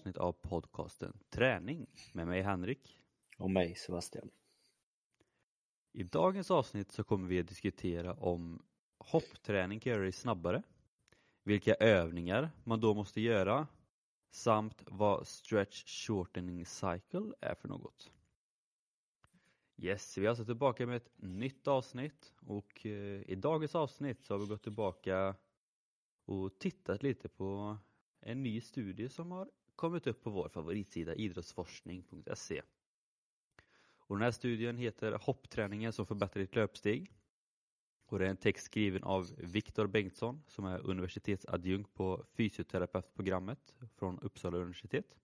avsnitt av podcasten Träning med mig Henrik. Och mig Sebastian. I dagens avsnitt så kommer vi att diskutera om hoppträning kan göra dig snabbare, vilka övningar man då måste göra samt vad stretch shortening cycle är för något. Yes, vi är alltså tillbaka med ett nytt avsnitt och eh, i dagens avsnitt så har vi gått tillbaka och tittat lite på en ny studie som har kommit upp på vår favoritsida idrottsforskning.se. Och den här studien heter Hoppträningen som förbättrar ditt löpsteg. Och det är en text skriven av Viktor Bengtsson som är universitetsadjunkt på fysioterapeutprogrammet från Uppsala universitet.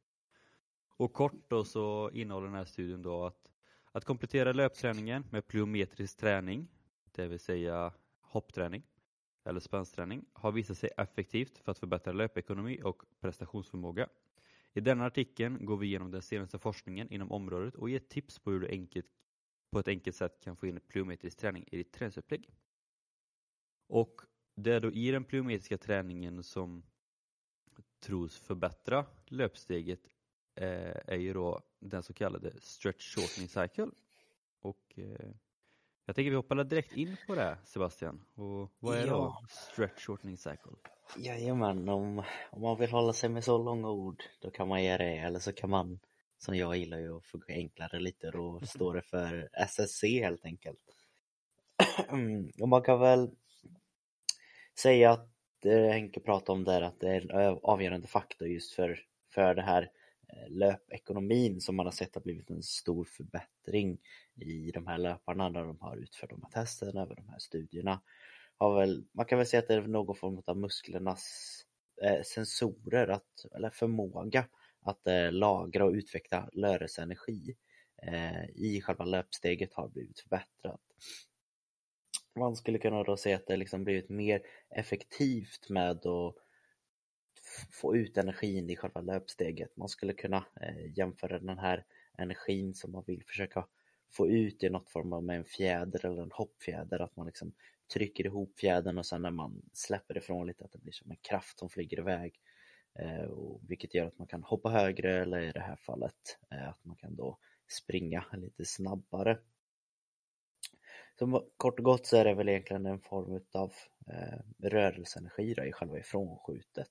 Och kort då så innehåller den här studien då att, att komplettera löpträningen med plyometrisk träning, det vill säga hoppträning, eller spänsträning har visat sig effektivt för att förbättra löpekonomi och prestationsförmåga. I denna artikeln går vi igenom den senaste forskningen inom området och ger tips på hur du enkelt, på ett enkelt sätt kan få in plyometrisk träning i ditt träningsupplägg. Och det är då i den plyometriska träningen som tros förbättra löpsteget eh, är ju då den så kallade stretch shortening cycle. Och eh, jag tänker vi hoppar direkt in på det Sebastian. Och vad är ja. då stretch shortening cycle? Jajamän, om, om man vill hålla sig med så långa ord då kan man göra det eller så kan man som jag gillar ju att få enklare lite då står det för SSC helt enkelt. och man kan väl säga att det Henke pratade om där att det är en avgörande faktor just för, för det här Eh, Eh, löpekonomin som man har sett har blivit en stor förbättring i de här löparna när de har utfört de här testerna över de här studierna. Har väl, man kan väl säga att det är någon form av musklernas eh, sensorer, att, eller förmåga att eh, lagra och utveckla rörelseenergi eh, i själva löpsteget har blivit förbättrat. Man skulle kunna då säga att det liksom blivit mer effektivt med att få ut energin i själva löpsteget. Man skulle kunna eh, jämföra den här energin som man vill försöka få ut i något form av med en fjäder eller en hoppfjäder, att man liksom trycker ihop fjädern och sen när man släpper ifrån lite att det blir som en kraft som flyger iväg. Eh, och vilket gör att man kan hoppa högre eller i det här fallet eh, att man kan då springa lite snabbare. Så kort och gott så är det väl egentligen en form av eh, rörelseenergi då, i själva ifrånskjutet.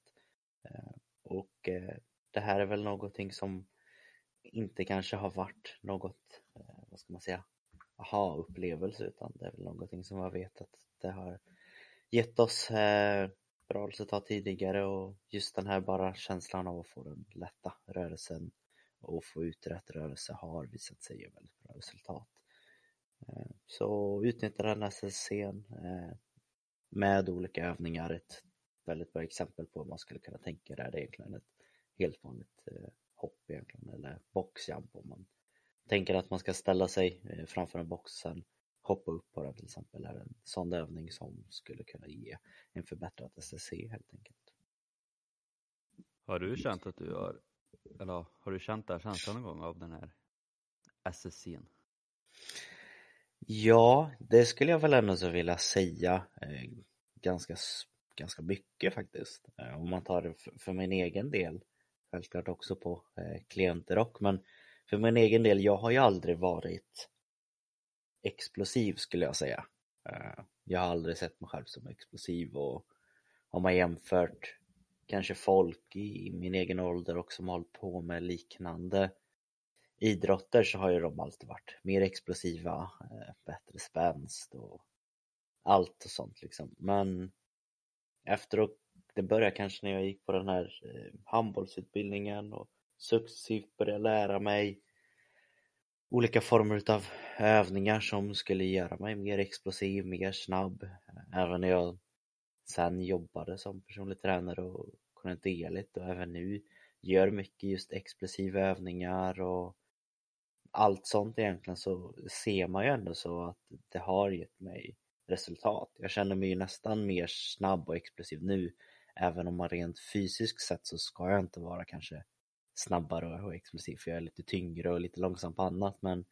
Eh, och eh, det här är väl någonting som inte kanske har varit något, eh, vad ska man säga, aha-upplevelse utan det är väl någonting som jag vet att det har gett oss bra resultat tidigare och just den här bara känslan av att få den lätta rörelsen och få ut rätt rörelse har visat sig ge väldigt bra resultat. Så utnyttja den här SSC'n med olika övningar, ett väldigt bra exempel på hur man skulle kunna tänka där. Det är egentligen ett helt vanligt eh, hopp egentligen, eller boxjump om man tänker att man ska ställa sig eh, framför en box sen hoppa upp på den till exempel är en sån övning som skulle kunna ge en förbättrad SSC helt enkelt. Har du känt att du har, eller har du känt den känslan någon gång av den här SSC'n? Ja, det skulle jag väl ändå så vilja säga eh, ganska ganska mycket faktiskt. Eh, om man tar det för min egen del, självklart också på eh, klienter och men för min egen del, jag har ju aldrig varit explosiv skulle jag säga. Eh, jag har aldrig sett mig själv som explosiv och har man jämfört kanske folk i min egen ålder och som hållit på med liknande idrotter så har ju de alltid varit mer explosiva, bättre spänst och allt och sånt liksom. Men efter att det började kanske när jag gick på den här eh, handbollsutbildningen och successivt började lära mig olika former utav övningar som skulle göra mig mer explosiv, mer snabb. Även när jag sen jobbade som personlig tränare och kontinuerligt och även nu gör mycket just explosiva övningar och allt sånt egentligen så ser man ju ändå så att det har gett mig resultat. Jag känner mig ju nästan mer snabb och explosiv nu. Även om man rent fysiskt sett så ska jag inte vara kanske snabbare och explosiv för jag är lite tyngre och lite långsam på annat men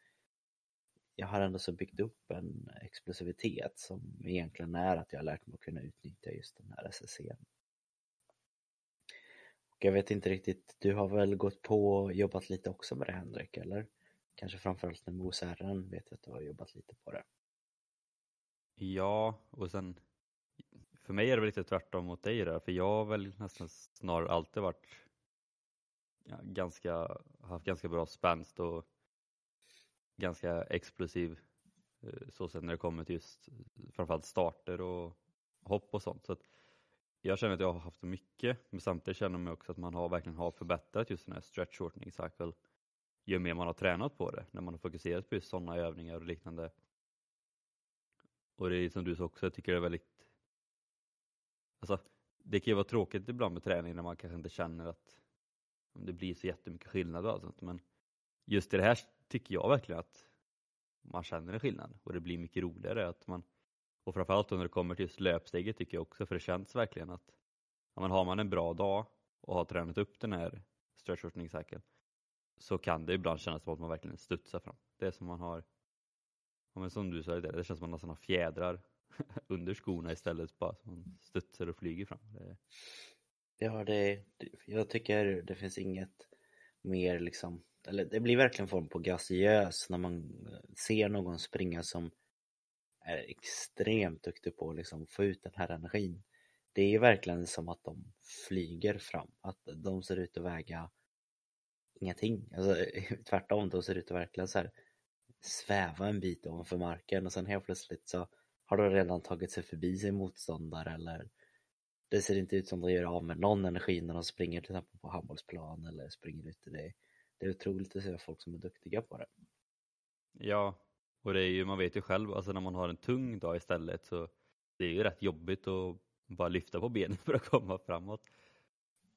jag har ändå så byggt upp en explosivitet som egentligen är att jag har lärt mig att kunna utnyttja just den här SSC'n. jag vet inte riktigt, du har väl gått på och jobbat lite också med det Henrik, eller? Kanske framförallt med OSR'n vet jag att du har jobbat lite på det. Ja, och sen för mig är det väl lite tvärtom mot dig där, för jag har väl nästan snarare alltid varit ja, ganska, haft ganska bra spänst och ganska explosiv eh, så sen när det kommer till just framförallt starter och hopp och sånt. Så jag känner att jag har haft mycket, men samtidigt känner jag också att man har verkligen har förbättrat just den här stretch shortening cycle ju mer man har tränat på det, när man har fokuserat på just sådana övningar och liknande. Och det är som du sa också, jag tycker det är väldigt Alltså, det kan ju vara tråkigt ibland med träning när man kanske inte känner att det blir så jättemycket skillnad och sånt. Men just i det här tycker jag verkligen att man känner en skillnad och det blir mycket roligare. Att man, och framförallt när det kommer till just löpsteget tycker jag också, för det känns verkligen att ja, men har man en bra dag och har tränat upp den här stretch så kan det ibland kännas som att man verkligen studsar fram. Det är som man har, ja, men som du sa, det, det känns som att man nästan har fjädrar under skorna istället bara som man studsar och flyger fram. Det... Ja, det, jag tycker det finns inget mer liksom, eller det blir verkligen form på graciös när man eh, ser någon springa som är extremt duktig på att liksom få ut den här energin. Det är verkligen som att de flyger fram, att de ser ut att väga ingenting. Alltså, tvärtom, de ser ut att verkligen så här sväva en bit ovanför marken och sen helt plötsligt så har de redan tagit sig förbi sin motståndare eller det ser inte ut som de gör av med någon energi när de springer till exempel på handbollsplan eller springer ute. Det, det är otroligt att se folk som är duktiga på det. Ja, och det är ju, man vet ju själv, alltså när man har en tung dag istället så det är ju rätt jobbigt att bara lyfta på benen för att komma framåt.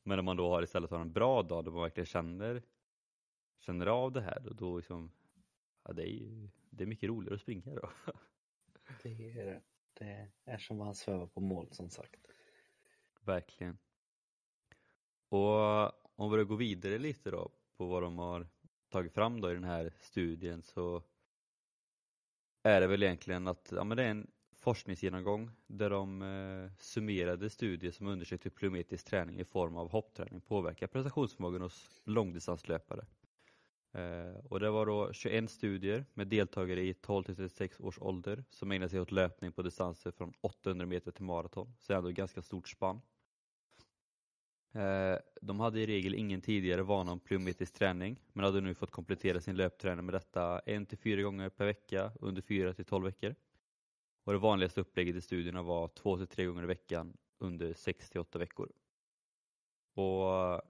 Men om man då har istället har en bra dag då man verkligen känner, känner av det här, då, då liksom, ja, det, är, det är mycket roligare att springa då. Det är det. Det är som man svävar på mål som sagt. Verkligen. Och om vi då går vidare lite då på vad de har tagit fram då i den här studien så är det väl egentligen att ja, men det är en forskningsgenomgång där de eh, summerade studier som undersökte hur plyometrisk träning i form av hoppträning påverkar prestationsförmågan hos långdistanslöpare. Eh, och det var då 21 studier med deltagare i 12 till 36 års ålder som ägnade sig åt löpning på distanser från 800 meter till maraton, så det är ändå ett ganska stort spann. Eh, de hade i regel ingen tidigare vana om plyometrisk träning men hade nu fått komplettera sin löpträning med detta en till fyra gånger per vecka under fyra till 12 veckor. Och det vanligaste upplägget i studierna var två till tre gånger i veckan under 6 till 8 veckor. Och eh,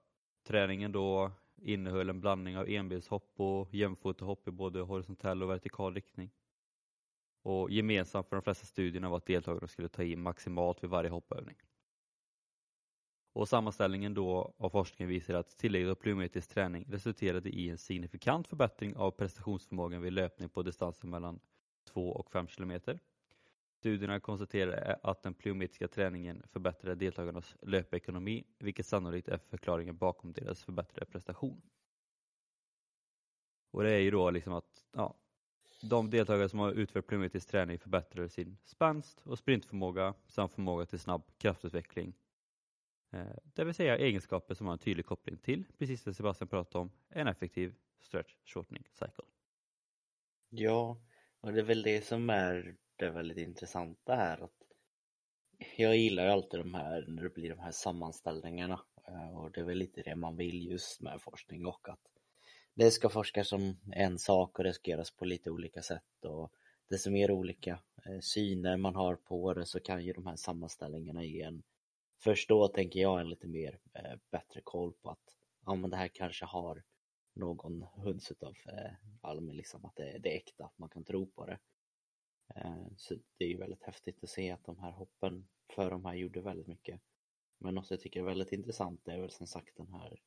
träningen då innehöll en blandning av enbenshopp och jämfotahopp i både horisontell och vertikal riktning. Och gemensamt för de flesta studierna var att deltagarna skulle ta i maximalt vid varje hoppövning. Och sammanställningen då av forskningen visar att tillägget av plyometrisk träning resulterade i en signifikant förbättring av prestationsförmågan vid löpning på distanser mellan 2 och 5 kilometer Studierna konstaterar att den plyometriska träningen förbättrade deltagarnas löpekonomi, vilket sannolikt är förklaringen bakom deras förbättrade prestation. Och det är ju då liksom att ja, de deltagare som har utfört plyometrisk träning förbättrar sin spänst och sprintförmåga samt förmåga till snabb kraftutveckling. Eh, det vill säga egenskaper som har en tydlig koppling till, precis det Sebastian pratade om, en effektiv stretch shortening cycle. Ja, och det är väl det som är det väldigt intressanta här. Att jag gillar ju alltid de här, när det blir de här sammanställningarna eh, och det är väl lite det man vill just med forskning och att det ska forskas om en sak och det ska göras på lite olika sätt och desto mer olika eh, syner man har på det så kan ju de här sammanställningarna ge en först då tänker jag en lite mer eh, bättre koll på att ja men det här kanske har någon hunds utav eh, liksom att det, det är äkta, att man kan tro på det. Eh, så det är ju väldigt häftigt att se att de här hoppen för de här gjorde väldigt mycket. Men något jag tycker är väldigt intressant är väl som sagt den här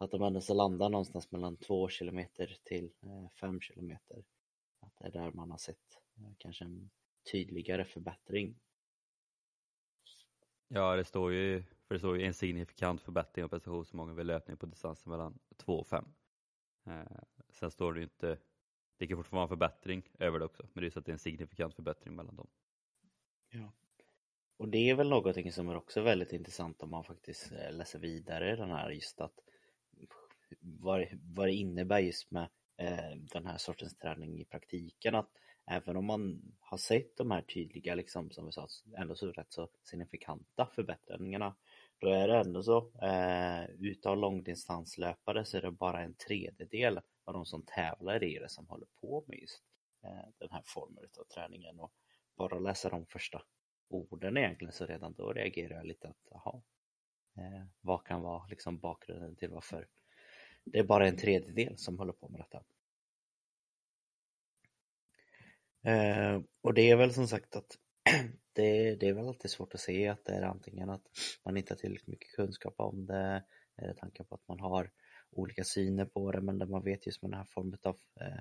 att de ändå så landar någonstans mellan 2 kilometer till eh, 5 kilometer. Att det är där man har sett eh, kanske en tydligare förbättring. Ja, det står ju, för det står ju en signifikant förbättring av prestationsförmågan vid löpning på distansen mellan 2 och 5. sen står det ju inte det kan fortfarande vara en förbättring över det också, men det är så att det är en signifikant förbättring mellan dem. Ja. och det är väl någonting som är också väldigt intressant om man faktiskt eh, läser vidare den här just att vad, vad det innebär just med eh, den här sortens träning i praktiken att även om man har sett de här tydliga liksom som vi sa ändå så rätt så signifikanta förbättringarna då är det ändå så eh, utav långdistanslöpare så är det bara en tredjedel av de som tävlar i det som håller på med just eh, den här formen av träningen och bara läsa de första orden egentligen så redan då reagerar jag lite att jaha eh, vad kan vara liksom bakgrunden till varför det är bara en tredjedel som håller på med detta. Eh, och det är väl som sagt att det, det, är väl alltid svårt att se att det är antingen att man inte har tillräckligt mycket kunskap om det, eller tanken på att man har olika syner på det, men där man vet just med den här formen av eh,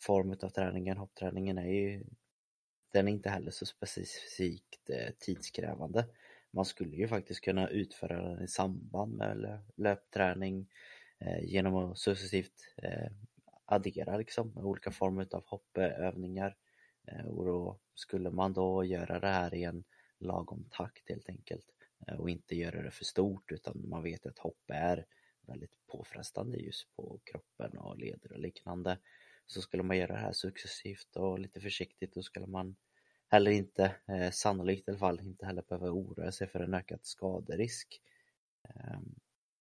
form av träningen, hoppträningen är ju den är inte heller så specifikt eh, tidskrävande. Man skulle ju faktiskt kunna utföra den i samband med löpträning eh, genom att successivt eh, addera liksom olika former av hoppövningar Eh, och då skulle man då göra det här i en lagom takt helt enkelt eh, och inte göra det för stort utan man vet att hopp är väldigt påfrestande just på kroppen och leder och liknande. Så skulle man göra det här successivt och lite försiktigt då skulle man heller inte, eh, sannolikt i alla fall, inte heller behöva oroa sig för en ökad skaderisk. Eh,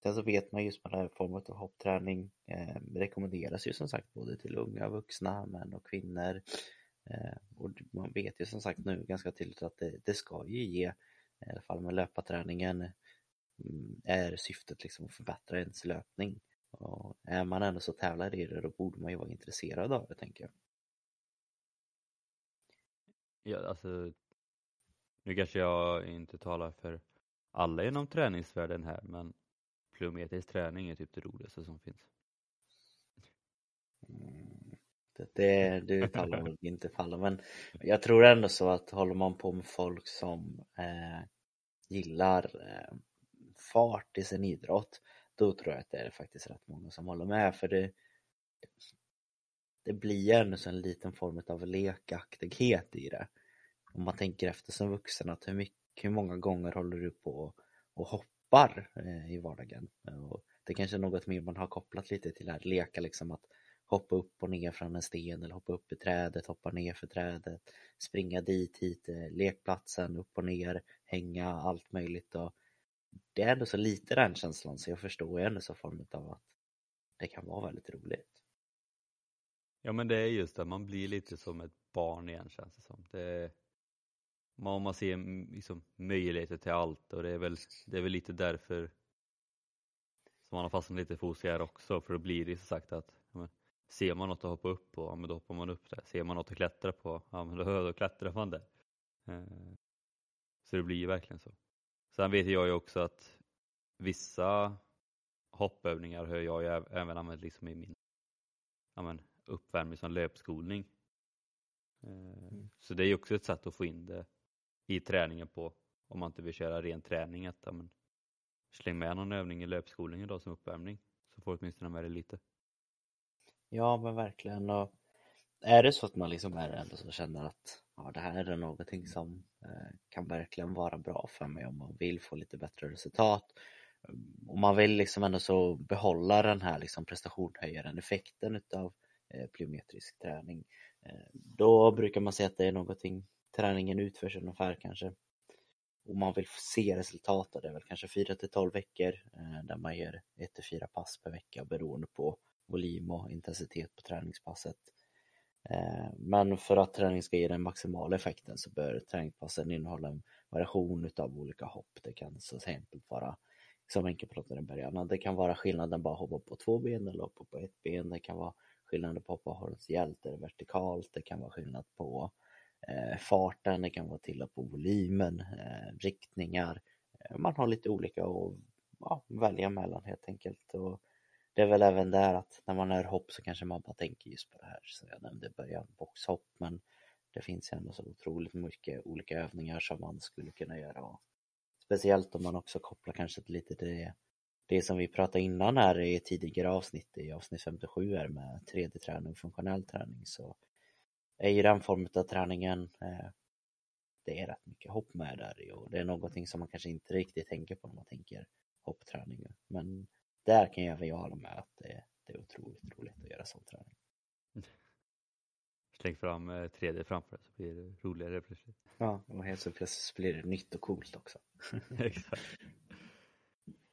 Sen så vet man just med den här formen av hoppträning eh, rekommenderas ju som sagt både till unga vuxna, män och kvinnor Eh, och man vet ju som sagt nu ganska tydligt att det, det ska ju ge, i alla fall med löparträningen, är syftet liksom att förbättra ens löpning. Och är man ändå så tävlar i det då borde man ju vara intresserad av det tänker jag. Ja, alltså nu kanske jag inte talar för alla inom träningsvärlden här men plyometrisk träning är typ det roligaste som finns. Mm. Det, det talar väl inte alla men jag tror ändå så att håller man på med folk som eh, gillar eh, fart i sin idrott då tror jag att det är faktiskt rätt många som håller med för det det blir ändå så en liten form av lekaktighet i det. Om man tänker efter som vuxen att hur, mycket, hur många gånger håller du på och hoppar eh, i vardagen? Och det kanske är något mer man har kopplat lite till det här leka liksom att hoppa upp och ner från en sten eller hoppa upp i trädet, hoppa ner för trädet, springa dit, hit, eh, lekplatsen, upp och ner, hänga, allt möjligt och det är ändå så lite den känslan så jag förstår ju ändå så form av att det kan vara väldigt roligt. Ja men det är just det, man blir lite som ett barn igen känns det som. Det, man, man ser mm, liksom möjligheter till allt och det är väl, det är väl lite därför som man har fastnat lite för OCR också för då blir det så sagt att Ser man något att hoppa upp på, ja men då hoppar man upp där. Ser man något att klättra på, ja men då, då klättrar man där. Eh, så det blir ju verkligen så. Sen vet jag ju också att vissa hoppövningar har jag ju även använt liksom i min ja men, uppvärmning som löpskolning. Eh, mm. Så det är ju också ett sätt att få in det i träningen på om man inte vill köra ren träning att ja, men, släng med någon övning i löpskolningen då som uppvärmning så får du åtminstone med det lite. Ja men verkligen och är det så att man liksom är ändå så känner att ja, det här är någonting som eh, kan verkligen vara bra för mig om man vill få lite bättre resultat Om man vill liksom ändå så behålla den här liksom prestationshöjaren effekten utav eh, plyometrisk träning eh, då brukar man säga att det är någonting träningen utförs ungefär kanske och man vill se resultat av det är väl kanske 4 till 12 veckor där man gör 1 till 4 pass per vecka beroende på volym och intensitet på träningspasset. Eh, men för att träningen ska ge den maximala effekten så bör träningspassen innehålla en variation utav olika hopp. Det kan så enkelt vara, som Henke pratade i början, det kan vara skillnaden bara hoppa på två ben eller hoppa på ett ben. Det kan vara skillnaden på att hoppa horisontellt eller vertikalt. Det kan vara skillnad på eh, farten, det kan vara till och på volymen, eh, riktningar. Eh, man har lite olika att ja, välja mellan helt enkelt. Och det är väl även där att när man är hopp så kanske man bara tänker just på det här som jag nämnde i början, boxhopp, men det finns ju ändå så otroligt mycket olika övningar som man skulle kunna göra. Och speciellt om man också kopplar kanske lite till det, det som vi pratade innan här i tidigare avsnitt, i avsnitt 57 här med 3D-träning och funktionell träning så är ju den formen av träningen eh, det är rätt mycket hopp med där och det är någonting som man kanske inte riktigt tänker på när man tänker hoppträning. Men där kan jag även jag hålla med att det, det är otroligt roligt att göra sån träning. Släng fram 3D eh, framför så blir det roligare plötsligt. Ja, och helt så plötsligt blir det nytt och coolt också. Exakt.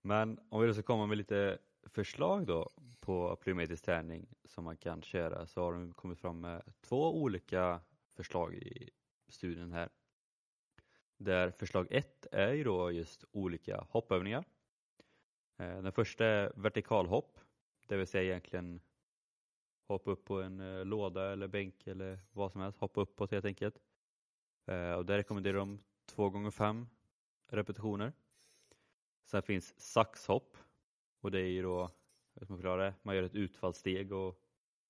Men om vi då ska komma med lite förslag då på plyometrisk träning som man kan köra så har de kommit fram med två olika förslag i studien här. Där förslag ett är ju då just olika hoppövningar. Eh, den första är vertikalhopp, det vill säga egentligen hoppa upp på en eh, låda eller bänk eller vad som helst, hoppa uppåt helt enkelt. Eh, och där rekommenderar de 2 gånger 5 repetitioner. Sen finns saxhopp och det är ju då, hur ska man förklara det, man gör ett utfallssteg och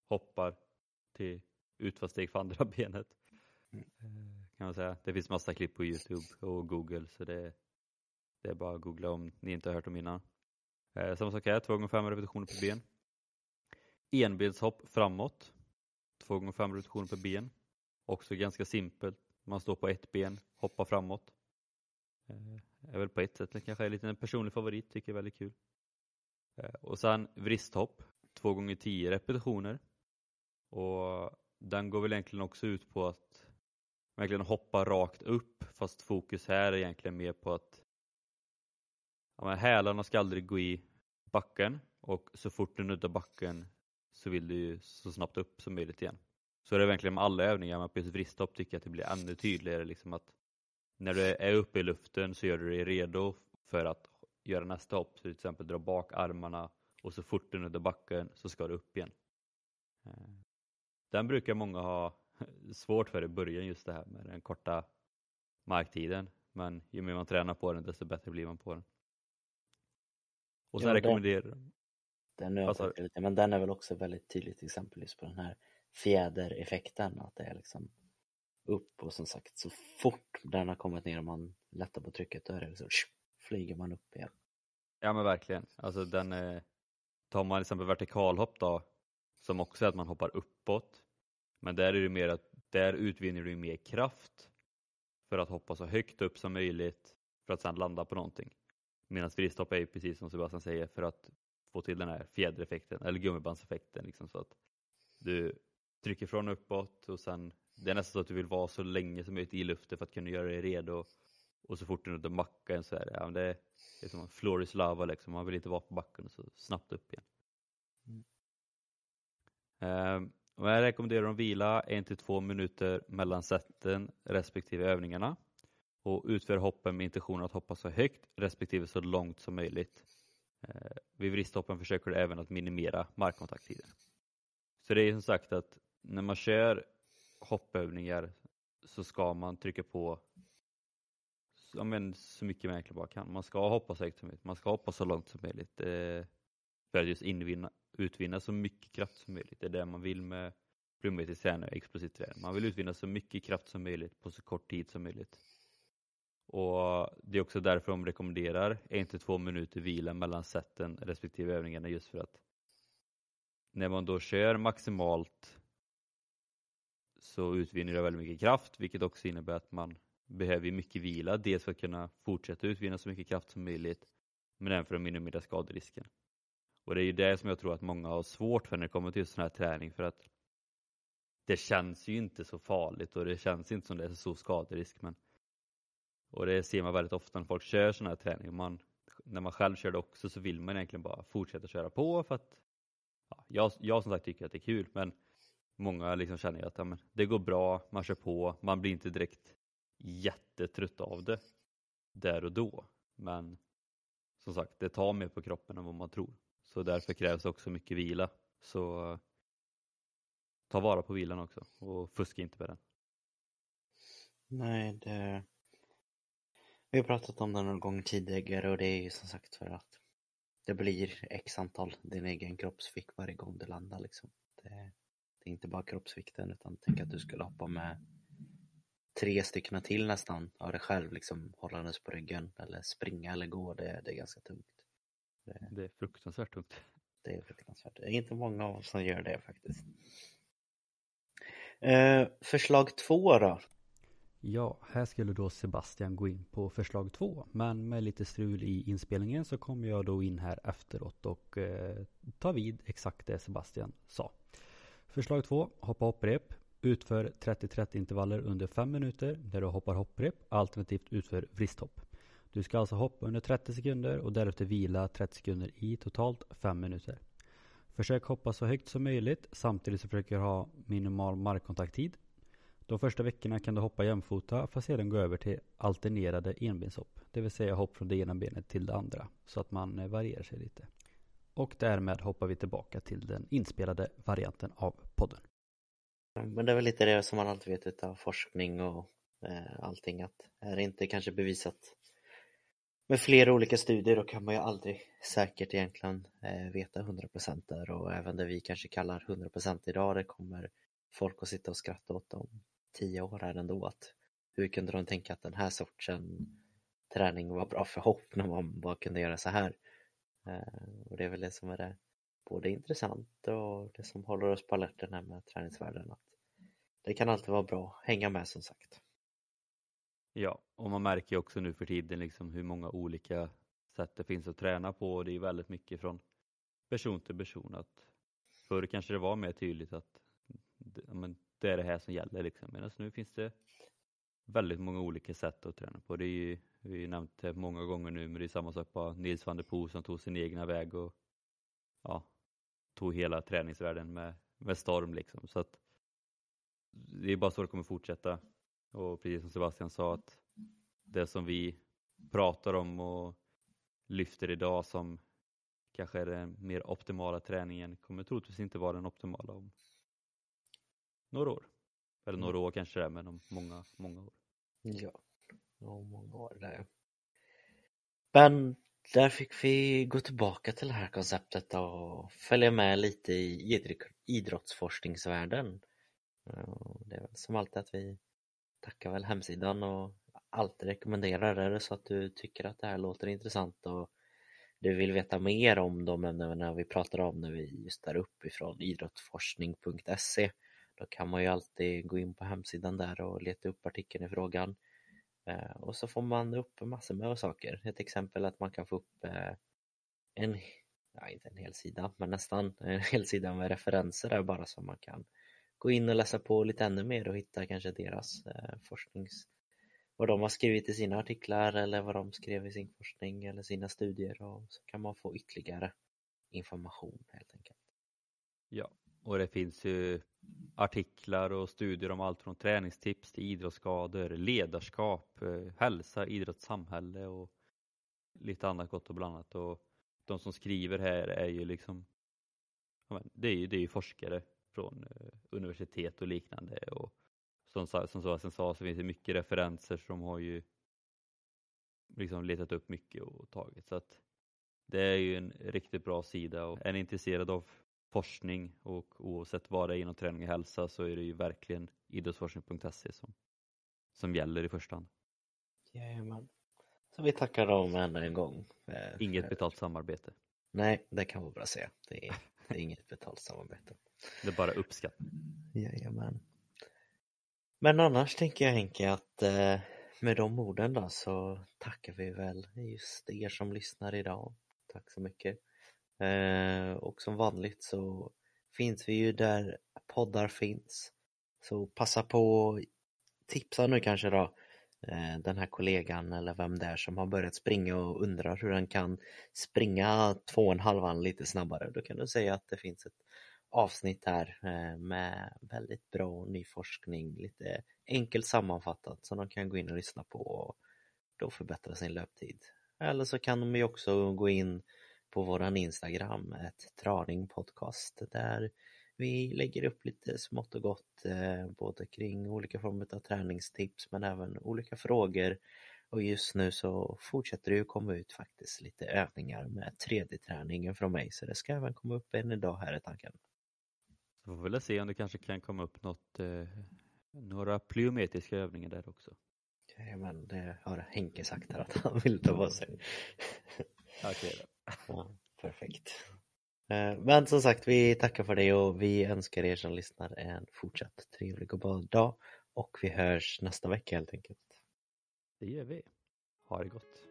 hoppar till utfallssteg för andra benet. Kan man säga. Det finns massa klipp på Youtube och Google så det, det är bara att googla om ni inte har hört dem innan. Eh, samma sak här, 2 gånger 5 repetitioner per ben. Enbenshopp framåt. 2 gånger 5 repetitioner per ben. Också ganska simpelt. Man står på ett ben, hoppar framåt. Eh, är väl på ett sätt kanske är lite en personlig favorit, tycker jag är väldigt kul. Eh, och sen vristhopp, 2 gånger 10 repetitioner. Och den går väl egentligen också ut på att verkligen hoppa rakt upp fast fokus här är egentligen mer på att ja, men hälarna ska aldrig gå i backen och så fort du nuddar backen så vill du ju så snabbt upp som möjligt igen. Så är det verkligen med alla övningar, men på just vristhopp tycker jag att det blir ännu tydligare liksom att när du är uppe i luften så gör du dig redo för att göra nästa hopp, så till exempel dra bak armarna och så fort du nuddar backen så ska du upp igen. Eh, den brukar många ha svårt för i början just det här med den korta marktiden, men ju mer man tränar på den desto bättre blir man på den. Och sen ja, rekommenderar de den nu alltså, lite, men den är väl också väldigt tydligt exempel just på den här fjädereffekten, att det är liksom upp och som sagt så fort den har kommit ner och man lättar på trycket då är det så flyger man upp igen. Ja men verkligen, alltså den är, tar man till exempel vertikalhopp då som också är att man hoppar uppåt men där är det mer att där utvinner du mer kraft för att hoppa så högt upp som möjligt för att sedan landa på någonting. Medan vristhopp är ju precis som Sebastian säger för att få till den här fjädereffekten eller gummibandseffekten liksom så att du trycker från uppåt och sen det är nästan så att du vill vara så länge som möjligt i luften för att kunna göra dig redo och så fort du nuddar backen så är det, ja, det, är, det är som en floor is lava liksom, man vill inte vara på backen och så snabbt upp igen. Mm. Um, jag rekommenderar dem vila 1-2 minuter mellan sätten respektive övningarna och utför hoppen med intentionen att hoppa så högt respektive så långt som möjligt. Eh, vid vristhoppen försöker du även att minimera markkontakttiden. Så det är som sagt att när man kör hoppövningar så ska man trycka på men, så mycket man egentligen bara kan. Man ska hoppa så högt som möjligt, man ska hoppa så långt som möjligt eh, för att just invinna, utvinna så mycket kraft som möjligt. Det är det man vill med plyometrisk träning och explosivt träning. Man vill utvinna så mycket kraft som möjligt på så kort tid som möjligt. Och Det är också därför de rekommenderar 1-2 minuter vila mellan sätten respektive övningarna just för att när man då kör maximalt så utvinner det väldigt mycket kraft vilket också innebär att man behöver mycket vila, dels för att kunna fortsätta utvinna så mycket kraft som möjligt men även för att minimera skaderisken. Och det är ju det som jag tror att många har svårt för när det kommer till just sån här träning för att det känns ju inte så farligt och det känns inte som det är så stor skaderisk men och det ser man väldigt ofta när folk kör sån här träning. Man, när man själv kör det också så vill man egentligen bara fortsätta köra på för att ja, jag, jag som sagt tycker att det är kul men många liksom känner att ja, men det går bra, man kör på, man blir inte direkt jättetrött av det där och då. Men som sagt, det tar mer på kroppen än vad man tror. Så därför krävs också mycket vila. Så ta vara på vilan också och fuska inte med den. Nej, det, vi har pratat om det någon gång tidigare och det är ju som sagt för att det blir x antal din egen kroppsvikt varje gång du landar liksom. Det, det är inte bara kroppsvikten utan tänk att du skulle hoppa med tre stycken till nästan av dig själv liksom hållandes på ryggen eller springa eller gå, det, det är ganska tungt. Det, det är fruktansvärt tungt. Det är fruktansvärt. Det är inte många av oss som gör det faktiskt. Eh, förslag två då? Ja, här skulle då Sebastian gå in på förslag två. Men med lite strul i inspelningen så kommer jag då in här efteråt och eh, ta vid exakt det Sebastian sa. Förslag två, hoppa hopprep. Utför 30-30 intervaller under 5 minuter där du hoppar hopprep alternativt utför vristhopp. Du ska alltså hoppa under 30 sekunder och därefter vila 30 sekunder i totalt 5 minuter. Försök hoppa så högt som möjligt samtidigt som försöker ha minimal markkontakttid. De första veckorna kan du hoppa jämfota för att sedan gå över till alternerade enbenshopp. Det vill säga hopp från det ena benet till det andra. Så att man eh, varierar sig lite. Och därmed hoppar vi tillbaka till den inspelade varianten av podden. Men det är väl lite det som man alltid vet utav forskning och eh, allting att är det inte kanske bevisat med flera olika studier då kan man ju aldrig säkert egentligen eh, veta 100% där och även det vi kanske kallar 100% idag det kommer folk att sitta och skratta åt om tio år här ändå att hur kunde de tänka att den här sortsen träning var bra för hopp när man bara kunde göra så här eh, och det är väl det som är det både intressant och det som håller oss på alerten här med träningsvärlden att det kan alltid vara bra att hänga med som sagt. Ja, och man märker ju också nu för tiden liksom hur många olika sätt det finns att träna på och det är väldigt mycket från person till person. Att förr kanske det var mer tydligt att men det är det här som gäller liksom. Medan nu finns det väldigt många olika sätt att träna på. Det är ju, vi har ju nämnt det många gånger nu, men det är samma sak på Nils van der Poel som tog sin egna väg och ja, tog hela träningsvärlden med, med storm liksom. Så att det är bara så det kommer fortsätta. Och precis som Sebastian sa att det som vi pratar om och lyfter idag som kanske är den mer optimala träningen kommer troligtvis inte vara den optimala om några år. Eller några år kanske det är, men om många, många år. Ja, om många år där. Men där fick vi gå tillbaka till det här konceptet och följa med lite i idrottsforskningsvärlden. Det är väl som alltid att vi tackar väl hemsidan och alltid rekommenderar. Är det så att du tycker att det här låter intressant och du vill veta mer om de ämnena vi pratar om när vi just där uppifrån idrottsforskning.se då kan man ju alltid gå in på hemsidan där och leta upp artikeln i frågan. Eh, och så får man upp massor med saker. Ett exempel är att man kan få upp eh, en, ja inte en hel sida, men nästan en hel sida med referenser där bara så man kan gå in och läsa på lite ännu mer och hitta kanske deras eh, forsknings vad de har skrivit i sina artiklar eller vad de skrev i sin forskning eller sina studier och så kan man få ytterligare information helt enkelt. Ja, och det finns ju artiklar och studier om allt från träningstips till idrottsskador, ledarskap, eh, hälsa, idrott, samhälle och lite annat gott och blandat. Och de som skriver här är ju liksom, det är ju, det är ju forskare från eh, universitet och liknande. Och som, som Sebastian sa så finns det mycket referenser som har ju liksom letat upp mycket och tagit. Så att det är ju en riktigt bra sida och är ni intresserade av forskning och oavsett vad det är inom träning och hälsa så är det ju verkligen idrottsforskning.se som, som gäller i första hand. Jajamän. Så vi tackar dem ännu en gång. Eh, inget betalt samarbete. Nej, det kan vi bara säga. Det är, det är inget betalt samarbete. Det är bara uppskattning. Jajamän. Men annars tänker jag Henke att eh, med de orden då så tackar vi väl just er som lyssnar idag. Tack så mycket. Eh, och som vanligt så finns vi ju där poddar finns. Så passa på tipsa nu kanske då eh, den här kollegan eller vem det är som har börjat springa och undrar hur den kan springa två och en halvan lite snabbare. Då kan du säga att det finns ett avsnitt här eh, med väldigt bra ny forskning, lite enkelt sammanfattat som de kan gå in och lyssna på och då förbättra sin löptid. Eller så kan de ju också gå in på våran Instagram, ett Traning Podcast, där vi lägger upp lite smått och gott eh, både kring olika former av träningstips men även olika frågor och just nu så fortsätter det ju komma ut faktiskt lite övningar med 3D-träningen från mig så det ska även komma upp en idag här i tanken. Så får väl se om det kanske kan komma upp något, eh, några plyometriska övningar där också. Jajamän, det har Henke sagt här att han vill ta på sig. Okej då. Ja, perfekt. Eh, men som sagt, vi tackar för det och vi önskar er som lyssnar en fortsatt trevlig och bra dag och vi hörs nästa vecka helt enkelt. Det gör vi. Ha det gott.